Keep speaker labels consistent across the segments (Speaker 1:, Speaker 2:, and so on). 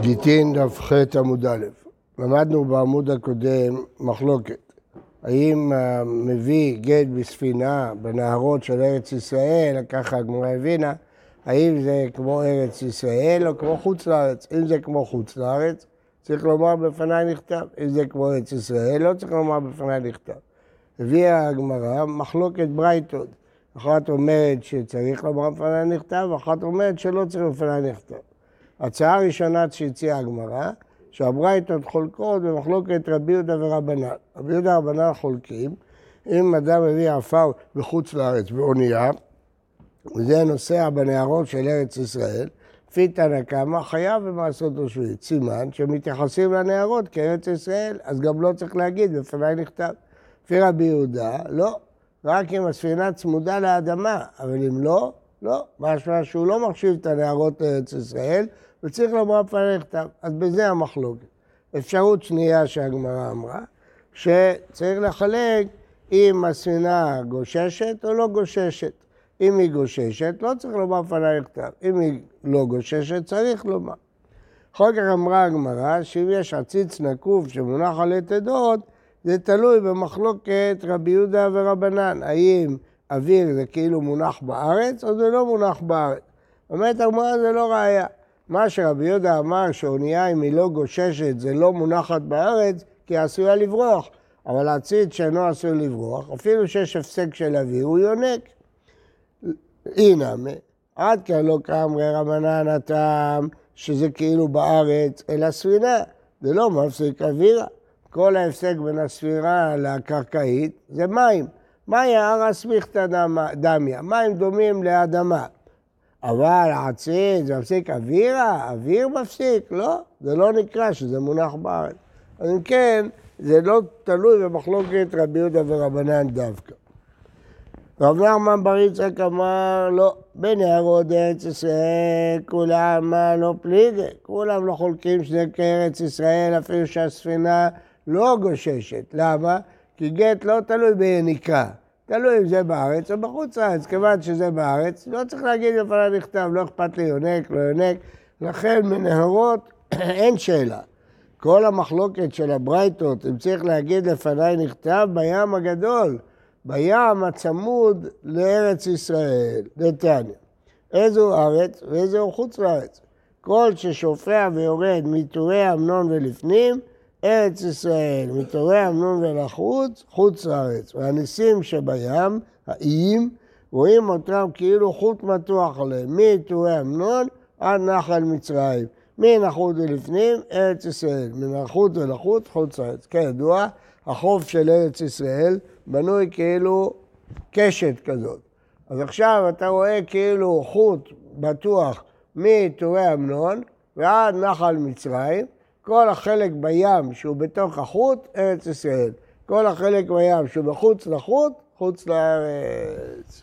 Speaker 1: גיטין דף ח עמוד א', למדנו בעמוד הקודם מחלוקת. האם מביא גט בספינה בנהרות של ארץ ישראל, ככה הגמרא הבינה, האם זה כמו ארץ ישראל או כמו חוץ לארץ? אם זה כמו חוץ לארץ, צריך לומר בפניי נכתב. אם זה כמו ארץ ישראל, לא צריך לומר בפניי נכתב. הביאה הגמרא מחלוקת ברייתות. אחת אומרת שצריך לומר בפניי נכתב, אחת אומרת שלא צריך בפניי נכתב. הצעה הראשונה שהציעה הגמרא, שהברייתות חולקות במחלוקת רבי יהודה ורבנן. רבי יהודה ורבנן חולקים, אם אדם מביא עפר בחוץ לארץ באונייה, וזה נוסע בנהרות של ארץ ישראל, לפי תנא קמא חייב במעשות רשמית. סימן שמתייחסים לנהרות כארץ ישראל, אז גם לא צריך להגיד, בפניי נכתב. לפי רבי יהודה, לא, רק אם הספינה צמודה לאדמה, אבל אם לא, לא. משמע שהוא לא מחשיב את הנהרות לארץ ישראל, וצריך לומר בפני נכתב. אז בזה המחלוקת. אפשרות שנייה שהגמרא אמרה, שצריך לחלק אם הספינה גוששת או לא גוששת. אם היא גוששת, לא צריך לומר בפני נכתב. אם היא לא גוששת, צריך לומר. אחר כך אמרה הגמרא, שאם יש עציץ נקוב שמונח על עת עדות, זה תלוי במחלוקת רבי יהודה ורבנן. האם אוויר זה כאילו מונח בארץ, או זה לא מונח בארץ. אומרת הגמרא זה לא ראייה. מה שרבי יהודה אמר שאונייה אם היא לא גוששת זה לא מונחת בארץ, כי היא עשויה לברוח. אבל העציץ שאינו עשוי לברוח, אפילו שיש הפסק של אוויר, הוא יונק. הנה, עד כאן לא קאמרי רבנן הטעם שזה כאילו בארץ, אלא ספינה. זה לא מפסיק אווירה. כל ההפסק בין הספירה לקרקעית זה מים. מהי הערה סמיכתא דמיה? מים דומים לאדמה. אבל העציץ זה מפסיק אווירה? אוויר מפסיק? לא, זה לא נקרא שזה מונח בארץ. אז אם כן, זה לא תלוי במחלוקת רבי יהודה ורבנן דווקא. רב נחמן בר יצחק אמר, לא, בנהרות ארץ ישראל כולם מה לא פליגי, כולם לא חולקים שזה כארץ ישראל, אפילו שהספינה לא גוששת. למה? כי גט לא תלוי ביניקה. תלוי אם זה בארץ או בחוץ לארץ. כיוון שזה בארץ, לא צריך להגיד בפניו נכתב, לא אכפת לי יונק, לא יונק. לכן מנהרות אין שאלה. כל המחלוקת של הברייתות, אם צריך להגיד לפניי נכתב בים הגדול, בים הצמוד לארץ ישראל, נתניה. איזו ארץ ואיזו חוץ לארץ. כל ששופע ויורד מטורי אמנון ולפנים, ארץ ישראל, מתורי אמנון ולחוץ, חוץ לארץ. והניסים שבים, האיים, רואים אותם כאילו חוט מתוח עליהם, מטורי אמנון עד נחל מצרים. מן החוט ולפנים, ארץ ישראל. מן החוט ולחוט, חוץ לארץ. כידוע, החוף של ארץ ישראל בנוי כאילו קשת כזאת. אז עכשיו אתה רואה כאילו חוט בטוח מטורי אמנון ועד נחל מצרים, כל החלק בים שהוא בתוך החוט, ארץ ישראל. כל החלק בים שהוא מחוץ לחוט, חוץ לארץ.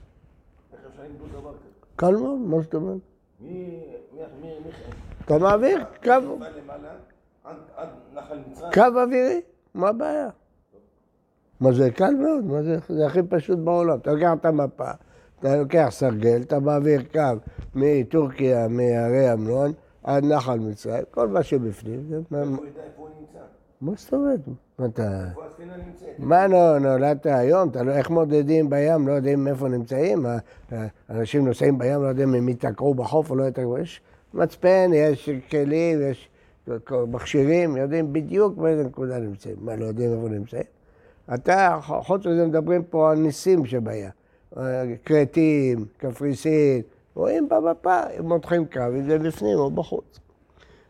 Speaker 1: קל מאוד, מה זאת אומרת? אתה מעביר קו... קו אווירי, מה הבעיה? מה זה קל מאוד, מה זה, זה הכי פשוט בעולם. אתה לוקח את המפה, אתה לוקח סרגל, אתה מעביר קו מטורקיה, מהרי אמנון, עד נחל מצרים, כל מה שבפנים.
Speaker 2: איפה הוא נמצא?
Speaker 1: מה זאת אומרת? מה אתה...
Speaker 2: איפה הספינה נמצאת?
Speaker 1: מה לא, נולדת היום? לא, איך מודדים בים? לא יודעים איפה נמצאים? אנשים נוסעים בים, לא יודעים אם ייתקעו בחוף או לא ייתקעו. יש מצפן, יש כלים, יש מכשירים, יודעים בדיוק באיזה נקודה נמצאים. מה, לא יודעים איפה נמצאים? אתה, חוץ מזה מדברים פה על ניסים שבים. כרתים, קפריסין, רואים במפה, הם מותחים קו, אם זה בפנים או בחוץ.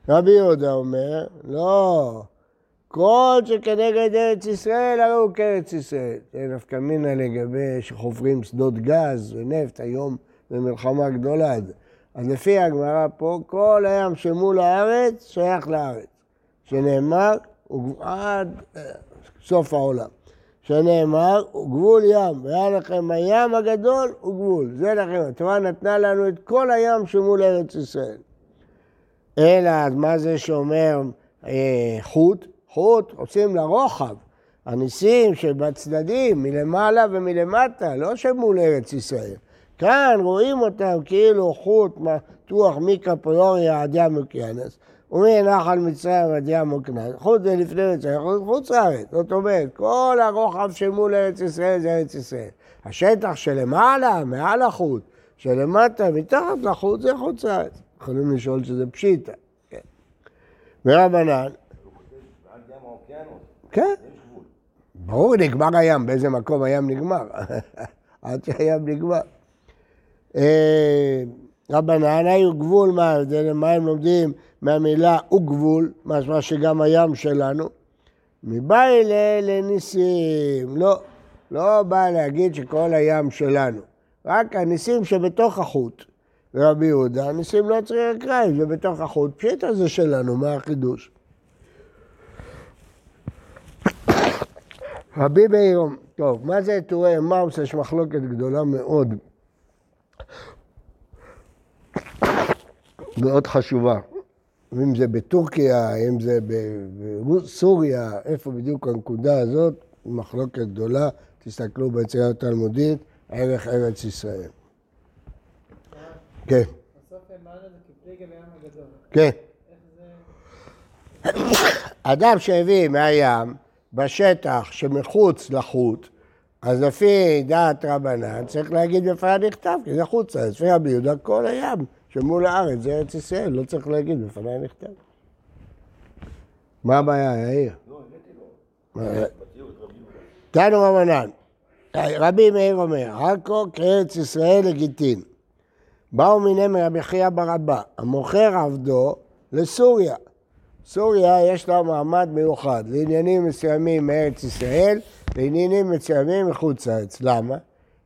Speaker 1: רבי יהודה אומר, לא, כל שכנגד ארץ ישראל, הרי הוא כארץ ישראל. זה נפקא מינה לגבי שחופרים שדות גז ונפט, היום זו מלחמה גדולה. אז לפי הגמרא פה, כל הים שמול הארץ שייך לארץ. שנאמר, עד אה, סוף העולם. שנאמר, גבול ים, והיה לכם הים הגדול וגבול. זה לכם, התורה נתנה לנו את כל הים שמול ארץ ישראל. אלא, אז מה זה שאומר אה, חוט? חוט עושים לרוחב. הניסים שבצדדים, מלמעלה ומלמטה, לא שמול ארץ ישראל. כאן רואים אותם כאילו חוט מתוח מקפריוריה עד ים אוקיינוס, ומנחל מצרים עד ים אוקנס, חוץ זה לפני מצרים, חוץ לארץ. זאת אומרת, כל הרוחב של מול ארץ ישראל זה ארץ ישראל. השטח שלמעלה, מעל החוט, שלמטה, מתחת לחוט, זה חוץ לארץ. יכולים לשאול שזה פשיטה. כן. ורבנן, כן. ברור, נגמר הים, באיזה מקום הים נגמר? עד שהים נגמר. רבנן, היו גבול, מה ההבדל? מה הם לומדים מהמילה וגבול, משמע שגם הים שלנו? מבאי ל- לניסים, לא, לא בא להגיד שכל הים שלנו, רק הניסים שבתוך החוט. רבי יהודה, הניסים לא צריכים לקריים, זה בתוך החוט, פשיטה זה שלנו, מה החידוש? רבי מאיר, טוב, מה זה טורי אמאוס? יש מחלוקת גדולה מאוד. מאוד חשובה. אם זה בטורקיה, אם זה בסוריה, איפה בדיוק הנקודה הזאת, מחלוקת גדולה. תסתכלו ביצירה התלמודית, ערך ארץ ישראל. כן. כן. אדם שהביא מהים בשטח שמחוץ לחוט, אז לפי דעת רבנן צריך להגיד בפניו נכתב, כי זה חוצה, לפי רבי יהודה כל הים שמול הארץ זה ארץ ישראל, לא צריך להגיד בפניי נכתב. מה הבעיה, יאיר?
Speaker 2: לא, רבי.
Speaker 1: תנו רבנן, רבי מאיר אומר, עכו כארץ ישראל לגיטין. באו מיני מרבי חייא ברבא, המוכר עבדו לסוריה. סוריה יש לה מעמד מיוחד לעניינים מסוימים מארץ ישראל, לעניינים מסוימים מחוץ לארץ. למה?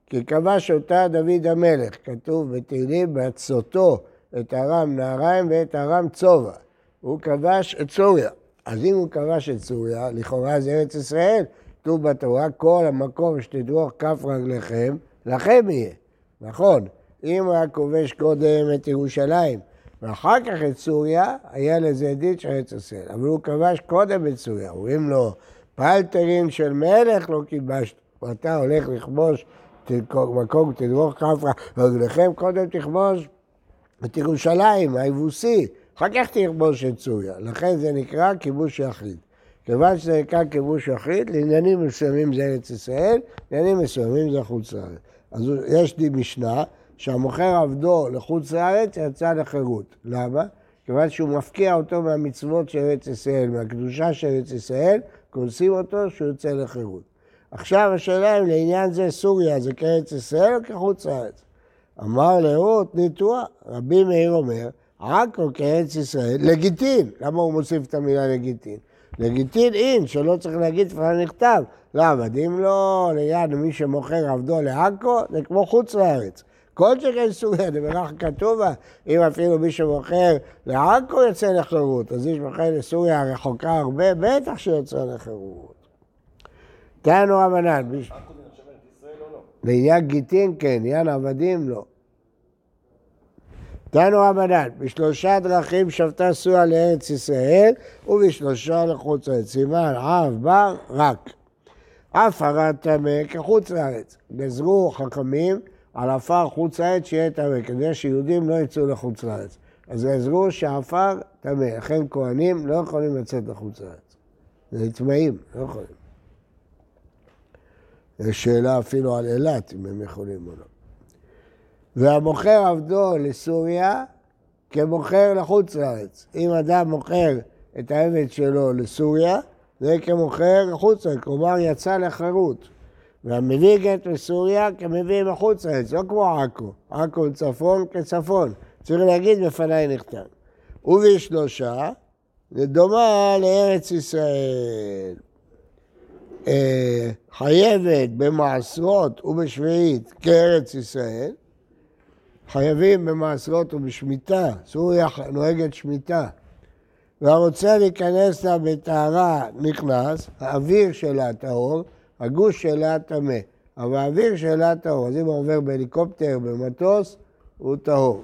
Speaker 1: כי כבש אותה דוד המלך, כתוב בתהילים, בעצותו את ארם נהריים ואת ארם צובע. הוא כבש את סוריה. אז אם הוא כבש את סוריה, לכאורה זה ארץ ישראל, כתוב בתורה, כל המקום שתדרוך כף רגליכם, לכם יהיה. נכון, אם הוא היה כובש קודם את ירושלים, ואחר כך את סוריה, היה לזה דין של ארץ ישראל. אבל הוא כבש קודם את סוריה, אומרים לו, פלטרין של מלך לא כיבשת, ואתה הולך לכבוש מקום, תדרוך כף רגליכם, קודם תכבוש את ירושלים, היבוסי, אחר כך תכבוש את סוריה. לכן זה נקרא כיבוש יחיד. כיוון שזה נקרא כיבוש יחיד, לעניינים מסוימים זה ארץ ישראל, לעניינים מסוימים זה חוץ לארץ. אז יש לי משנה שהמוכר עבדו לחוץ לארץ יצא לחירות. למה? כיוון שהוא מפקיע אותו מהמצוות של ארץ ישראל, מהקדושה של ארץ ישראל, כונסים אותו שהוא יוצא לחירות. עכשיו השאלה אם לעניין זה סוריה זה כארץ ישראל או כחוץ לארץ. אמר לאות ניטוע, רבי מאיר אומר, עכו כארץ ישראל, לגיטין. למה הוא מוסיף את המילה לגיטין? לגיטין אין, שלא צריך להגיד כבר נכתב. למה? אם לא ליד מי שמוכר עבדו לעכו, זה כמו חוץ לארץ. כל שכן סוריה, זה מלאך כתובה, אם אפילו מי שמוכר לעכו יוצא לחירות, אז מי שמוכר לסוריה הרחוקה הרבה, בטח שיוצא לחירות. תנו רבנן,
Speaker 2: לא?
Speaker 1: לעניין גיטין כן, עניין עבדים לא. תנו רבנן, בשלושה דרכים שבתה סויה לארץ ישראל ובשלושה לחוץ לארץ. סימן אב בר רק. אף הרד טמא כחוץ לארץ. גזרו חכמים על עפר חוץ לארץ שיהיה טמא, כדי שיהודים לא יצאו לחוץ לארץ. אז גזרו שעפר טמא, לכן כהנים לא יכולים לצאת לחוץ לארץ. זה טמאים, לא יכולים. יש שאלה אפילו על אילת, אם הם יכולים או לא. והמוכר עבדו לסוריה כמוכר לחוץ לארץ. אם אדם מוכר את העבד שלו לסוריה, זה כמוכר לחוץ לארץ, כלומר יצא לחירות. והמביא גט לסוריה כמביא מחוץ לארץ, לא כמו עכו. עכו צפון כצפון. צריך להגיד בפניי נכתב. ובשלושה, זה דומה לארץ ישראל. אה, חייבת במעשרות ובשביעית כארץ ישראל, חייבים במעשרות ובשמיטה, סוריה נוהגת שמיטה. והרוצה להיכנס לה בטהרה נכנס, האוויר שלה טהור, הגוש שלה טמא. אבל האוויר שלה טהור, אז אם הוא עובר בהליקופטר, במטוס, הוא טהור.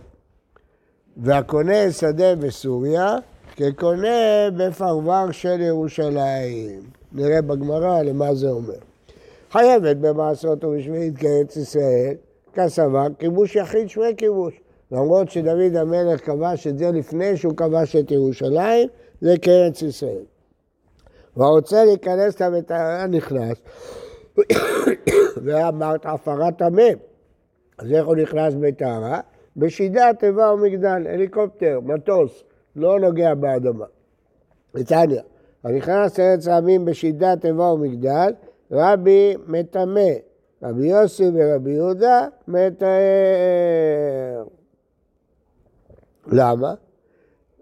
Speaker 1: והקונה שדה בסוריה, כקונה בפרבר של ירושלים. נראה בגמרא למה זה אומר. חייבת במעשרות ובשביעית כארץ ישראל, כסבר, כיבוש יחיד שווה כיבוש. למרות שדוד המלך כבש את זה לפני שהוא כבש את ירושלים, זה כארץ ישראל. והרוצה להיכנס לבטרה נכנס, ואמרת הפרת טמא. אז איך הוא נכנס בטהרה? בשידה, תיבה ומגדל, הליקופטר, מטוס, לא נוגע באדמה. נתניה, הנכנס לארץ העמים בשידה, תיבה ומגדל, רבי מטמא, רבי יוסי ורבי יהודה מטהר. למה?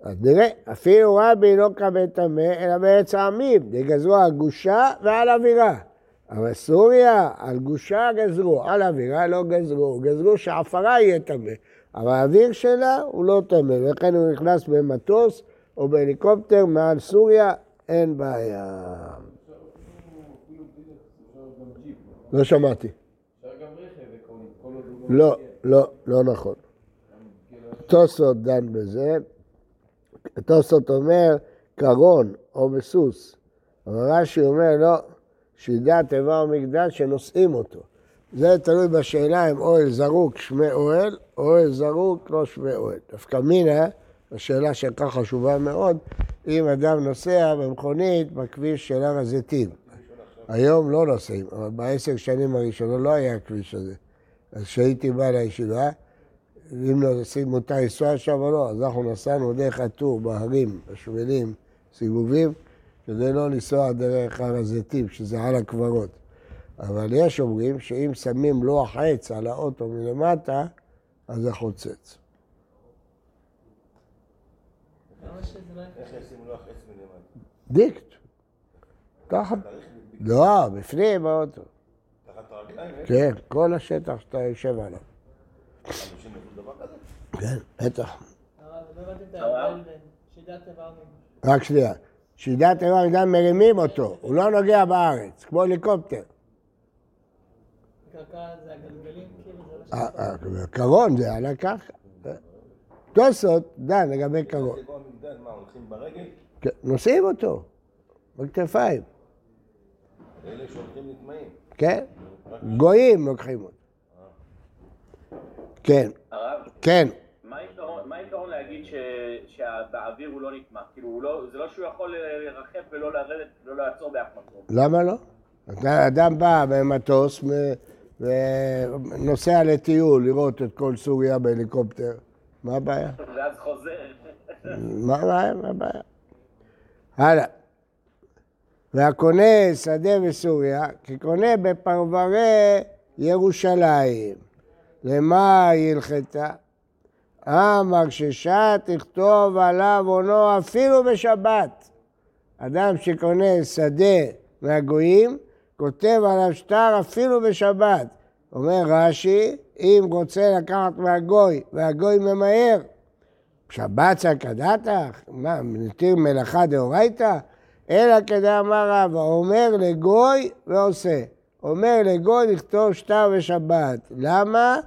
Speaker 1: אז נראה, אפילו רבי לא קבל טמא, אלא בארץ העמים, דגזרו על גושה ועל אווירה. אבל סוריה, על גושה גזרו, על אווירה לא גזרו, גזרו שעפרה יהיה טמא. אבל האוויר שלה הוא לא טמא, ולכן הוא נכנס במטוס או בהליקופטר מעל סוריה, אין בעיה. לא שמעתי. לא, לא, לא נכון. תוספות דן בזה. תוספות אומר קרון או בסוס. אבל רש"י אומר לא, שידה תיבה ומגדל שנושאים אותו. זה תלוי בשאלה אם אוהל זרוק שמי אוהל, או אוהל זרוק לא שמי אוהל. דווקא מינה, השאלה שהיא כך חשובה מאוד, אם אדם נוסע במכונית בכביש של הר הזיתים. היום לא נוסעים, אבל בעשר שנים הראשונות לא היה הכביש הזה. אז כשהייתי בא לישיבה, אם נוסעים מותר לנסוע שם או לא, אז אנחנו נסענו דרך הטור בהרים, בשבילים, סיבובים, כדי לא לנסוע דרך הר הזיתים, שזה על הקברות. אבל יש אומרים שאם שמים לוח עץ על האוטו מלמטה, אז זה חוצץ.
Speaker 3: לא
Speaker 2: איך ישימו לוח עץ מלמטה?
Speaker 1: דיקט. ככה. לא, בפנים באוטו.
Speaker 2: תחת הרגליים? איך?
Speaker 1: כן, כל השטח שאתה יושב עליו. כן, בטח.
Speaker 3: לא.
Speaker 1: רק שנייה. שידת איבר מגדל מרימים אותו, הוא לא נוגע בארץ, כמו הליקופטר.
Speaker 3: קרקע זה הגלגלים, כאילו, זה לא
Speaker 1: אה, אה, קרון זה על הקרקע. תוסות דן לגבי קרון. כן, נושאים אותו בכתפיים,
Speaker 2: אלה שהולכים נטמעים.
Speaker 1: כן? גויים לוקחים אותו. כן,
Speaker 4: הרב,
Speaker 1: כן.
Speaker 4: מה היתרון- להגיד שבאוויר הוא לא נטמע? כאילו, לא- זה לא שהוא יכול לרחף ולא לרדת, לא לעצור באף מקום.
Speaker 1: למה לא? אדם בא במטוס ונוסע לטיול לראות את כל סוריה בהליקופטר. מה הבעיה?
Speaker 4: ואז חוזר.
Speaker 1: מה הבעיה? מה הבעיה? הלאה. והקונה שדה בסוריה, כקונה בפרברי ירושלים. למה היא הלכתה? אמר ששעה תכתוב עליו עונו אפילו בשבת. אדם שקונה שדה מהגויים, כותב עליו שטר אפילו בשבת. אומר רש"י, אם רוצה לקחת מהגוי והגוי ממהר, שבת סכדתך? מה, נתיר מלאכה דאורייתא? אלא כדאמר רבא, אומר לגוי ועושה. אומר לגוי לכתוב שטר בשבת. למה?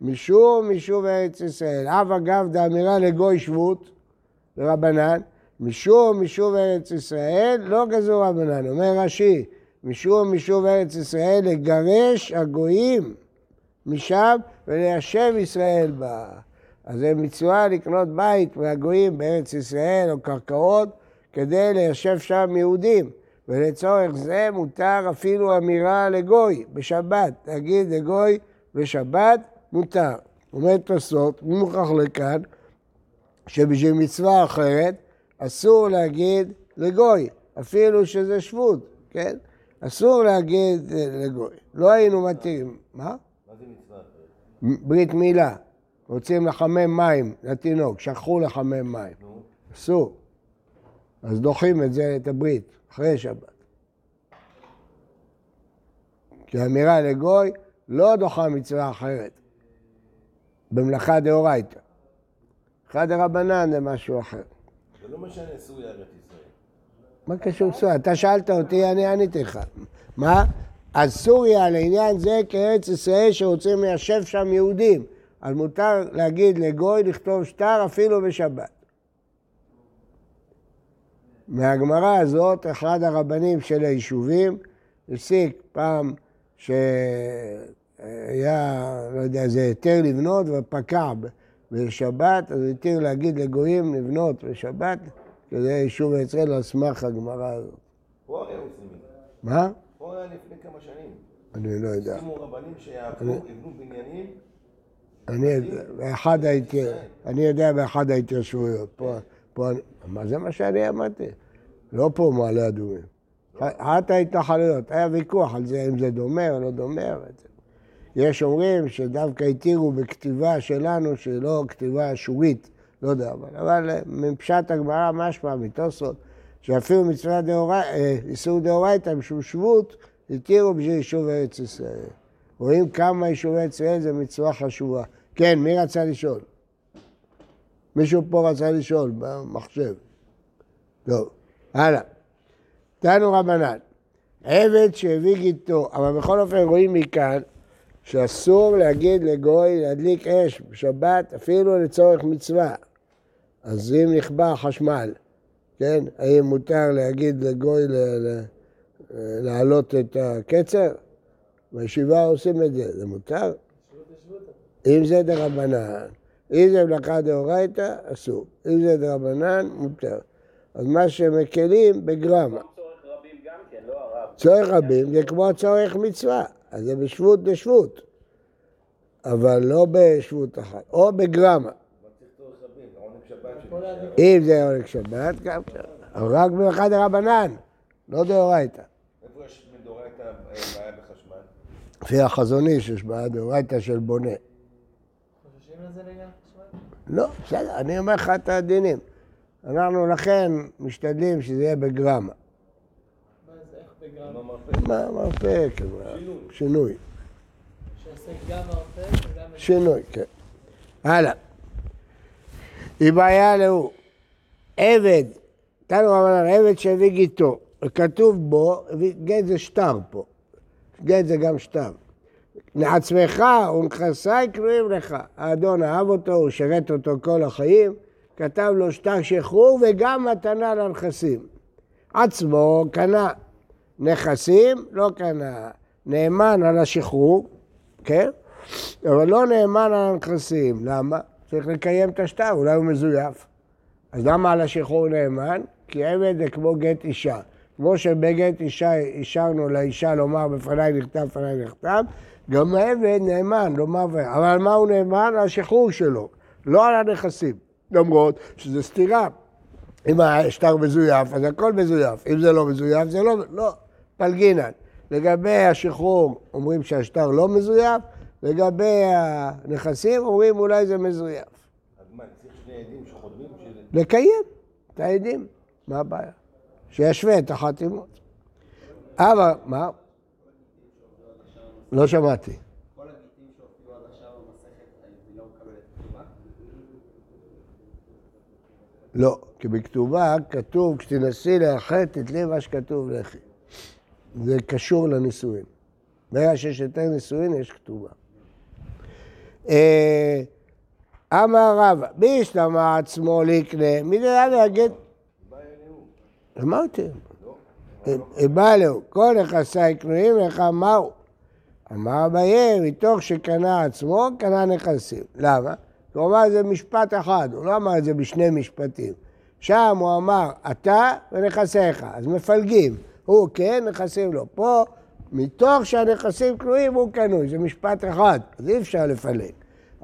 Speaker 1: משום משום ארץ ישראל. אב אגב דאמירה לגוי שבות, לרבנן, משום משום ארץ ישראל, לא גזרו רבנן. אומר רש"י, משום משום ארץ ישראל, לגרש הגויים משם וליישב ישראל בה. אז זה מצווה לקנות בית מהגויים בארץ ישראל או קרקעות כדי ליישב שם יהודים. ולצורך זה מותר אפילו אמירה לגוי בשבת. להגיד לגוי בשבת מותר. אומר תוספות, מוכרח לכאן, שבשביל מצווה אחרת אסור להגיד לגוי, אפילו שזה שבות, כן? אסור להגיד אה, לגוי. לא היינו מתירים. מה?
Speaker 2: מה זה מצווה?
Speaker 1: ברית מילה, רוצים לחמם מים לתינוק, שכחו לחמם מים, אסור. אז דוחים את זה, את הברית, אחרי שבת. כי אמירה לגוי לא דוחה מצווה אחרת, במלאכה דאורייתא. אחד הרבנן זה משהו אחר.
Speaker 2: זה לא משנה סוריה ארץ ישראל.
Speaker 1: מה קשור סוריה? אתה שאלת אותי, אני עניתי לך. מה? אז סוריה לעניין זה כארץ ישראל שרוצים ליישב שם יהודים. אז מותר להגיד לגוי לכתוב שטר אפילו בשבת. מהגמרא הזאת, אחד הרבנים של היישובים הסיק פעם היה, לא יודע, זה היתר לבנות ופקע בשבת, אז התיר להגיד לגויים לבנות בשבת, כדי יישוב ישראל על סמך הגמרא הזאת.
Speaker 2: פה את זה.
Speaker 1: מה?
Speaker 2: פה היה לפני כמה שנים.
Speaker 1: אני לא יודע.
Speaker 2: שימו רבנים שיעברו, יבנו בניינים,
Speaker 1: אני יודע, באחד הייתי, אני יודע באחד ההתיישבויות. פה, פה, מה זה מה שאני אמרתי? לא פה מעלה אדומים. אחת ההתנחלויות, היה ויכוח על זה, אם זה דומה או לא דומה. יש אומרים שדווקא התירו בכתיבה שלנו, שלא כתיבה אשורית, לא יודע, אבל, אבל אה, מפשט הגמרא משמע מתוספות, שאפילו מצווה דאורייתא, אה, איסור דאורייתא, משום שבות, התירו בשביל יישוב ארץ ישראל. רואים כמה יישובי ישראל זה מצווה חשובה. כן, מי רצה לשאול? מישהו פה רצה לשאול במחשב. טוב, הלאה. תנו רבנן, עבד שהביא גיתו, אבל בכל אופן רואים מכאן שאסור להגיד לגוי להדליק אש בשבת אפילו לצורך מצווה. אז אם נכבה חשמל, כן, האם מותר להגיד לגוי להעלות את הקצר? בישיבה עושים את זה, זה מותר? אם זה דרבנן, אם זה מלאכה דאורייתא, אסור. אם זה דרבנן, מותר. אז מה שמקלים בגרמה.
Speaker 4: צורך רבים כן, לא
Speaker 1: זה כמו צורך מצווה, אז זה בשבות דשבות, אבל לא בשבות אחת, או בגרמה.
Speaker 2: אבל צריך צורך רבים, עונג שבת
Speaker 3: כל
Speaker 2: שנשאר.
Speaker 3: הדברים.
Speaker 1: אם זה עונג שבת, גם כן. אבל רק במלאכה דרבנן, לא דאורייתא.
Speaker 2: איפה יש מדאורייתא אה, בעיה בחשמל?
Speaker 1: לפי החזון איש יש בעיה דאורייתא של בונה.
Speaker 3: חוששים לזה לעניין חשמל?
Speaker 1: לא, בסדר, אני אומר לך את הדינים. אנחנו לכן משתדלים שזה יהיה בגרמה.
Speaker 3: מה זה, איך בגרם?
Speaker 2: מרפא. שינוי.
Speaker 1: שינוי.
Speaker 3: שעושה גם מרפא וגם... את-
Speaker 1: שינוי, כן. הלאה. היא בעיה להוא. עבד, תנו רבנן, עבד שהביא גיתו, וכתוב בו, גט זה שטר פה. גט זה גם שטר. לעצמך ונכסיי קנויים לך. האדון אהב אותו, הוא שירת אותו כל החיים, כתב לו שטר שחרור וגם מתנה לנכסים. עצמו קנה. נכסים לא קנה. נאמן על השחרור, כן? אבל לא נאמן על הנכסים. למה? צריך לקיים את השטר, אולי הוא מזויף. אז למה על השחרור נאמן? כי עבד זה כמו גט אישה. כמו שבגט אישה אישרנו לאישה לומר בפניי נכתב, בפניי נכתב, גם העבד נאמן לומר, ו- אבל על מה הוא נאמן? על השחרור שלו, לא על הנכסים. למרות שזה סתירה. אם השטר מזויף, אז הכל מזויף. אם זה לא מזויף, זה לא, לא, פלגינן. לגבי השחרור אומרים שהשטר לא מזויף, לגבי הנכסים אומרים אולי זה מזויף.
Speaker 2: אז מה, צריך שני עדים שחותמים.
Speaker 1: לקיים את העדים, מה הבעיה? שישווה את החתימות. אבל, מה? לא שמעתי.
Speaker 5: לא?
Speaker 1: לא, כי בכתובה כתוב, כשתנסי לאחד, תתלי מה שכתוב לכי. זה קשור לנישואין. ברגע שיש יותר נישואין, יש כתובה. אה, אמר רבא, בישלמה עצמו לקנה, מי דעה להגיד? אמרתי. בא לו, כל נכסיי קנויים לך מהו? אמר אביי, מתוך שקנה עצמו, קנה נכסים. למה? הוא אמר את זה במשפט אחד, הוא לא אמר את זה בשני משפטים. שם הוא אמר, אתה ונכסיך, אז מפלגים. הוא כן, נכסים לא. פה, מתוך שהנכסים קנויים, הוא קנוי, זה משפט אחד, אז אי אפשר לפלג.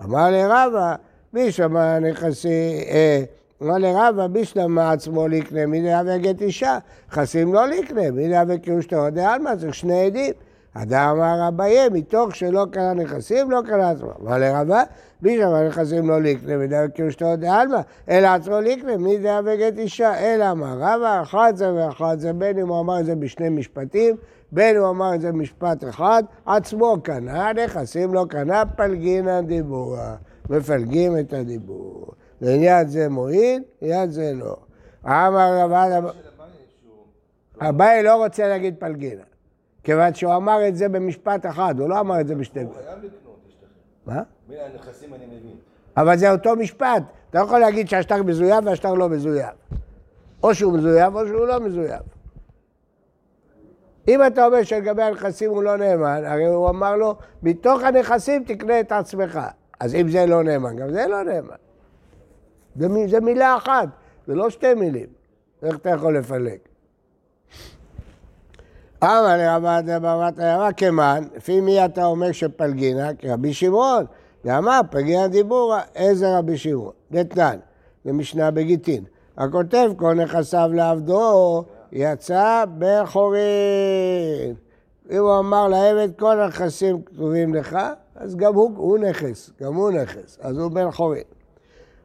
Speaker 1: אמר לרבא, בישלמה נכסי, אה, אמר לרבא, בישלמה עצמו לקנה, מי דעה וגט אישה, נכסים לא לקנה, מי דעה וקירושתו דעלמא, צריך שני עדים. אדם אמר אביי, מתוך שלא קנה נכסים, לא קנה עצמו. אמר לרבא, בישלמה נכסים לא לקנה, מי דעה וקירושתו דעלמא, אלא עצמו לקנה, מי דעה וגט אישה, אלא אמר רבא, אחת זה ואחת זה, בין אם הוא אמר את זה בשני משפטים, בין הוא אמר את זה במשפט אחד, עצמו קנה, נכסים לא קנה, פלגינא דיבורה. מפלגים את הדיבור. לעניין זה מועיל, לעניין זה לא. אמר רבן. אביי לא רוצה להגיד פלגינא, כיוון שהוא אמר את זה במשפט אחד, הוא לא אמר את זה בשתי...
Speaker 2: הוא חייב לקנות.
Speaker 1: מה?
Speaker 2: מילא הנכסים אני מבין.
Speaker 1: אבל זה אותו משפט. אתה לא יכול להגיד שהשטר מזויף והשטר לא מזויף. או שהוא מזויף או שהוא לא מזויף. אם אתה אומר שלגבי הנכסים הוא לא נאמן, הרי הוא אמר לו, מתוך הנכסים תקנה את עצמך. אז אם זה לא נאמן, גם זה לא נאמן. זה, זה מילה אחת, זה לא שתי מילים. איך אתה יכול לפלג? אמר לרבת דברת הערה כמן, לפי מי אתה אומר שפלגינה? כרבי שמעון. ואמר פלגינה דיבורה, איזה רבי שמעון? דתנן, למשנה בגיטין. הכותב כל נכסיו לעבדו, יצא בן חורין. אם הוא אמר לעבד כל הנכסים כתובים לך, אז גם הוא, הוא נכס, גם הוא נכס, אז הוא בן חורין.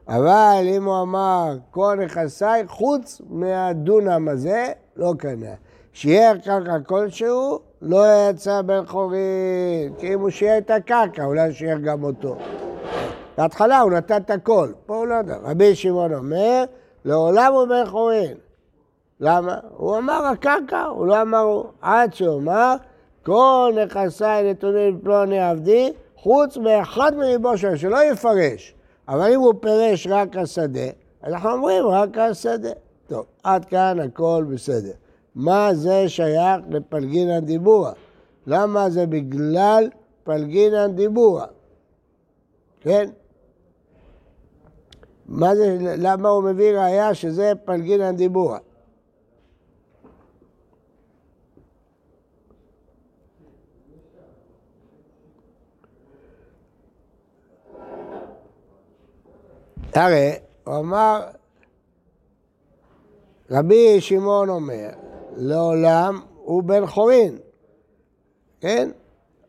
Speaker 1: אבל אם הוא אמר כל נכסיי חוץ מהדונם הזה, לא קנה. שיער קרקע כלשהו, לא יצא בן חורין. כי אם הוא שיער את הקרקע, אולי שיער גם אותו. בהתחלה הוא נתן את הכל, פה הוא לא יודע. רבי שמעון אומר, לעולם הוא בן חורין. למה? הוא אמר הקרקע, הוא לא אמר הוא. עד שהוא אמר, כל נכסיי נתונים לפלוני עבדי, חוץ מאחד מריבו שלו, שלא יפרש. אבל אם הוא פירש רק השדה, אנחנו אומרים רק השדה. טוב, עד כאן הכל בסדר. מה זה שייך לפלגינן דיבורה? למה זה בגלל פלגינן דיבורה? כן? מה זה, למה הוא מביא ראייה שזה פלגינן דיבורה? הרי הוא אמר, רבי שמעון אומר, לעולם הוא בן חורין, כן?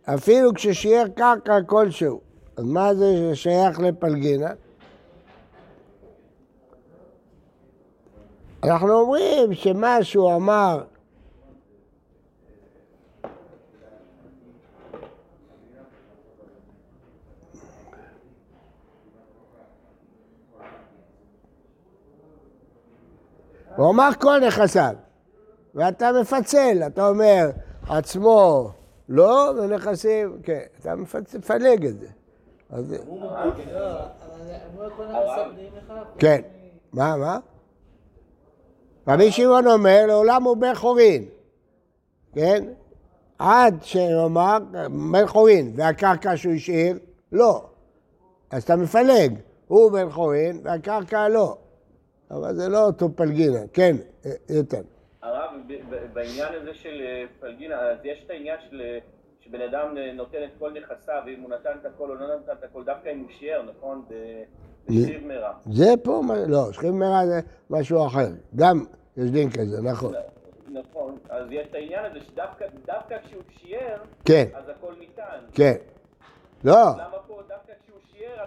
Speaker 1: אפילו כששיער קרקע כלשהו. אז מה זה שייך לפלגינה? אנחנו אומרים שמה שהוא אמר הוא אמר כל נכסיו, ואתה מפצל, אתה אומר עצמו לא, ונכסים, כן, אתה מפלג את זה. אז. כן, מה, מה? רבי שמעון אומר, לעולם הוא בן חורין, כן? עד שהוא אמר, בן חורין, והקרקע שהוא השאיר, לא. אז אתה מפלג, הוא בן חורין והקרקע לא. אבל זה לא אותו פלגינה, כן, איתן.
Speaker 4: הרב, בעניין הזה של אה, פלגינה, אז יש את העניין של אה, שבן אדם אה, נותן את כל נכסיו, ואם הוא נתן את הכל או לא נתן את הכל, דווקא אם הוא שיער, נכון? ב- בשיר מרע.
Speaker 1: זה פה, לא, שכיב מרע זה משהו אחר. גם יש דין כזה, נכון.
Speaker 4: נכון, אז יש את העניין הזה שדווקא דווקא כשהוא שיער,
Speaker 1: כן,
Speaker 4: אז הכל ניתן.
Speaker 1: כן. לא,
Speaker 4: למה פה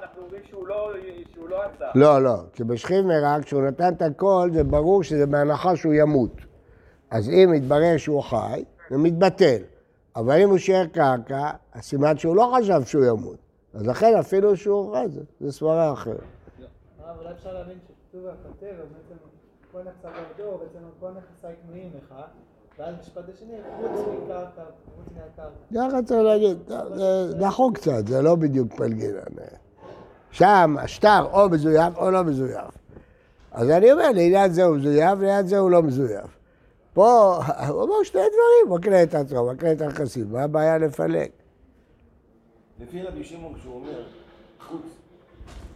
Speaker 4: אנחנו אומרים שהוא לא, שהוא לא עשה?
Speaker 1: לא, לא. כי בשכיב מרע, כשהוא נתן את הכל, זה ברור שזה בהנחה שהוא ימות. אז אם יתברר שהוא חי, זה מתבטל. אבל אם הוא שיער קרקע, אז סימן שהוא לא חשב שהוא ימות. אז לכן אפילו שהוא חי, זה, זה סברה אחרת.
Speaker 3: הרב, אולי אפשר להבין שכתוב הכותב, אז בעצם כל נכסיו עבדו, בעצם כל נכסיי קנויים לך, ואז משפט השני, חוץ מקרקע, חוץ מהקרקע.
Speaker 1: ככה צריך להגיד, זה דחו קצת, זה לא בדיוק פלגינה. שם השטר או מזויף או לא מזויף. אז אני אומר, לעניין זה הוא מזויף, לעניין זה הוא לא מזויף. פה, הוא אומר שני דברים, מקנה את עצמו, מקנה את הנכסים, מה הבעיה לפלג?
Speaker 2: לפי רבי שמעון כשהוא אומר חוץ,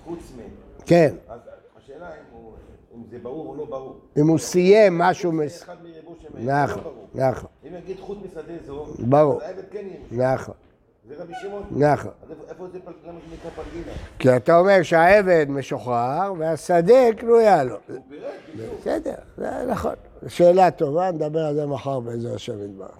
Speaker 2: חוץ מ...
Speaker 1: כן,
Speaker 2: אז השאלה אם הוא- אם זה ברור או לא ברור.
Speaker 1: אם הוא סיים משהו, מס...
Speaker 2: לא
Speaker 1: נכון. נכון,
Speaker 2: אם יגיד חוץ משדה זו,
Speaker 1: ברור.
Speaker 2: אז העבד כן יהיה.
Speaker 1: נכון,
Speaker 2: זה רבי שמעון.
Speaker 1: נכון.
Speaker 2: איפה- זה נקרא?
Speaker 1: כי אתה אומר שהעבד משוחרר והשדה קנויה לו.
Speaker 2: פירט, בדיוק.
Speaker 1: בסדר, נכון. שאלה טובה, נדבר על זה מחר באיזה השם יתברך.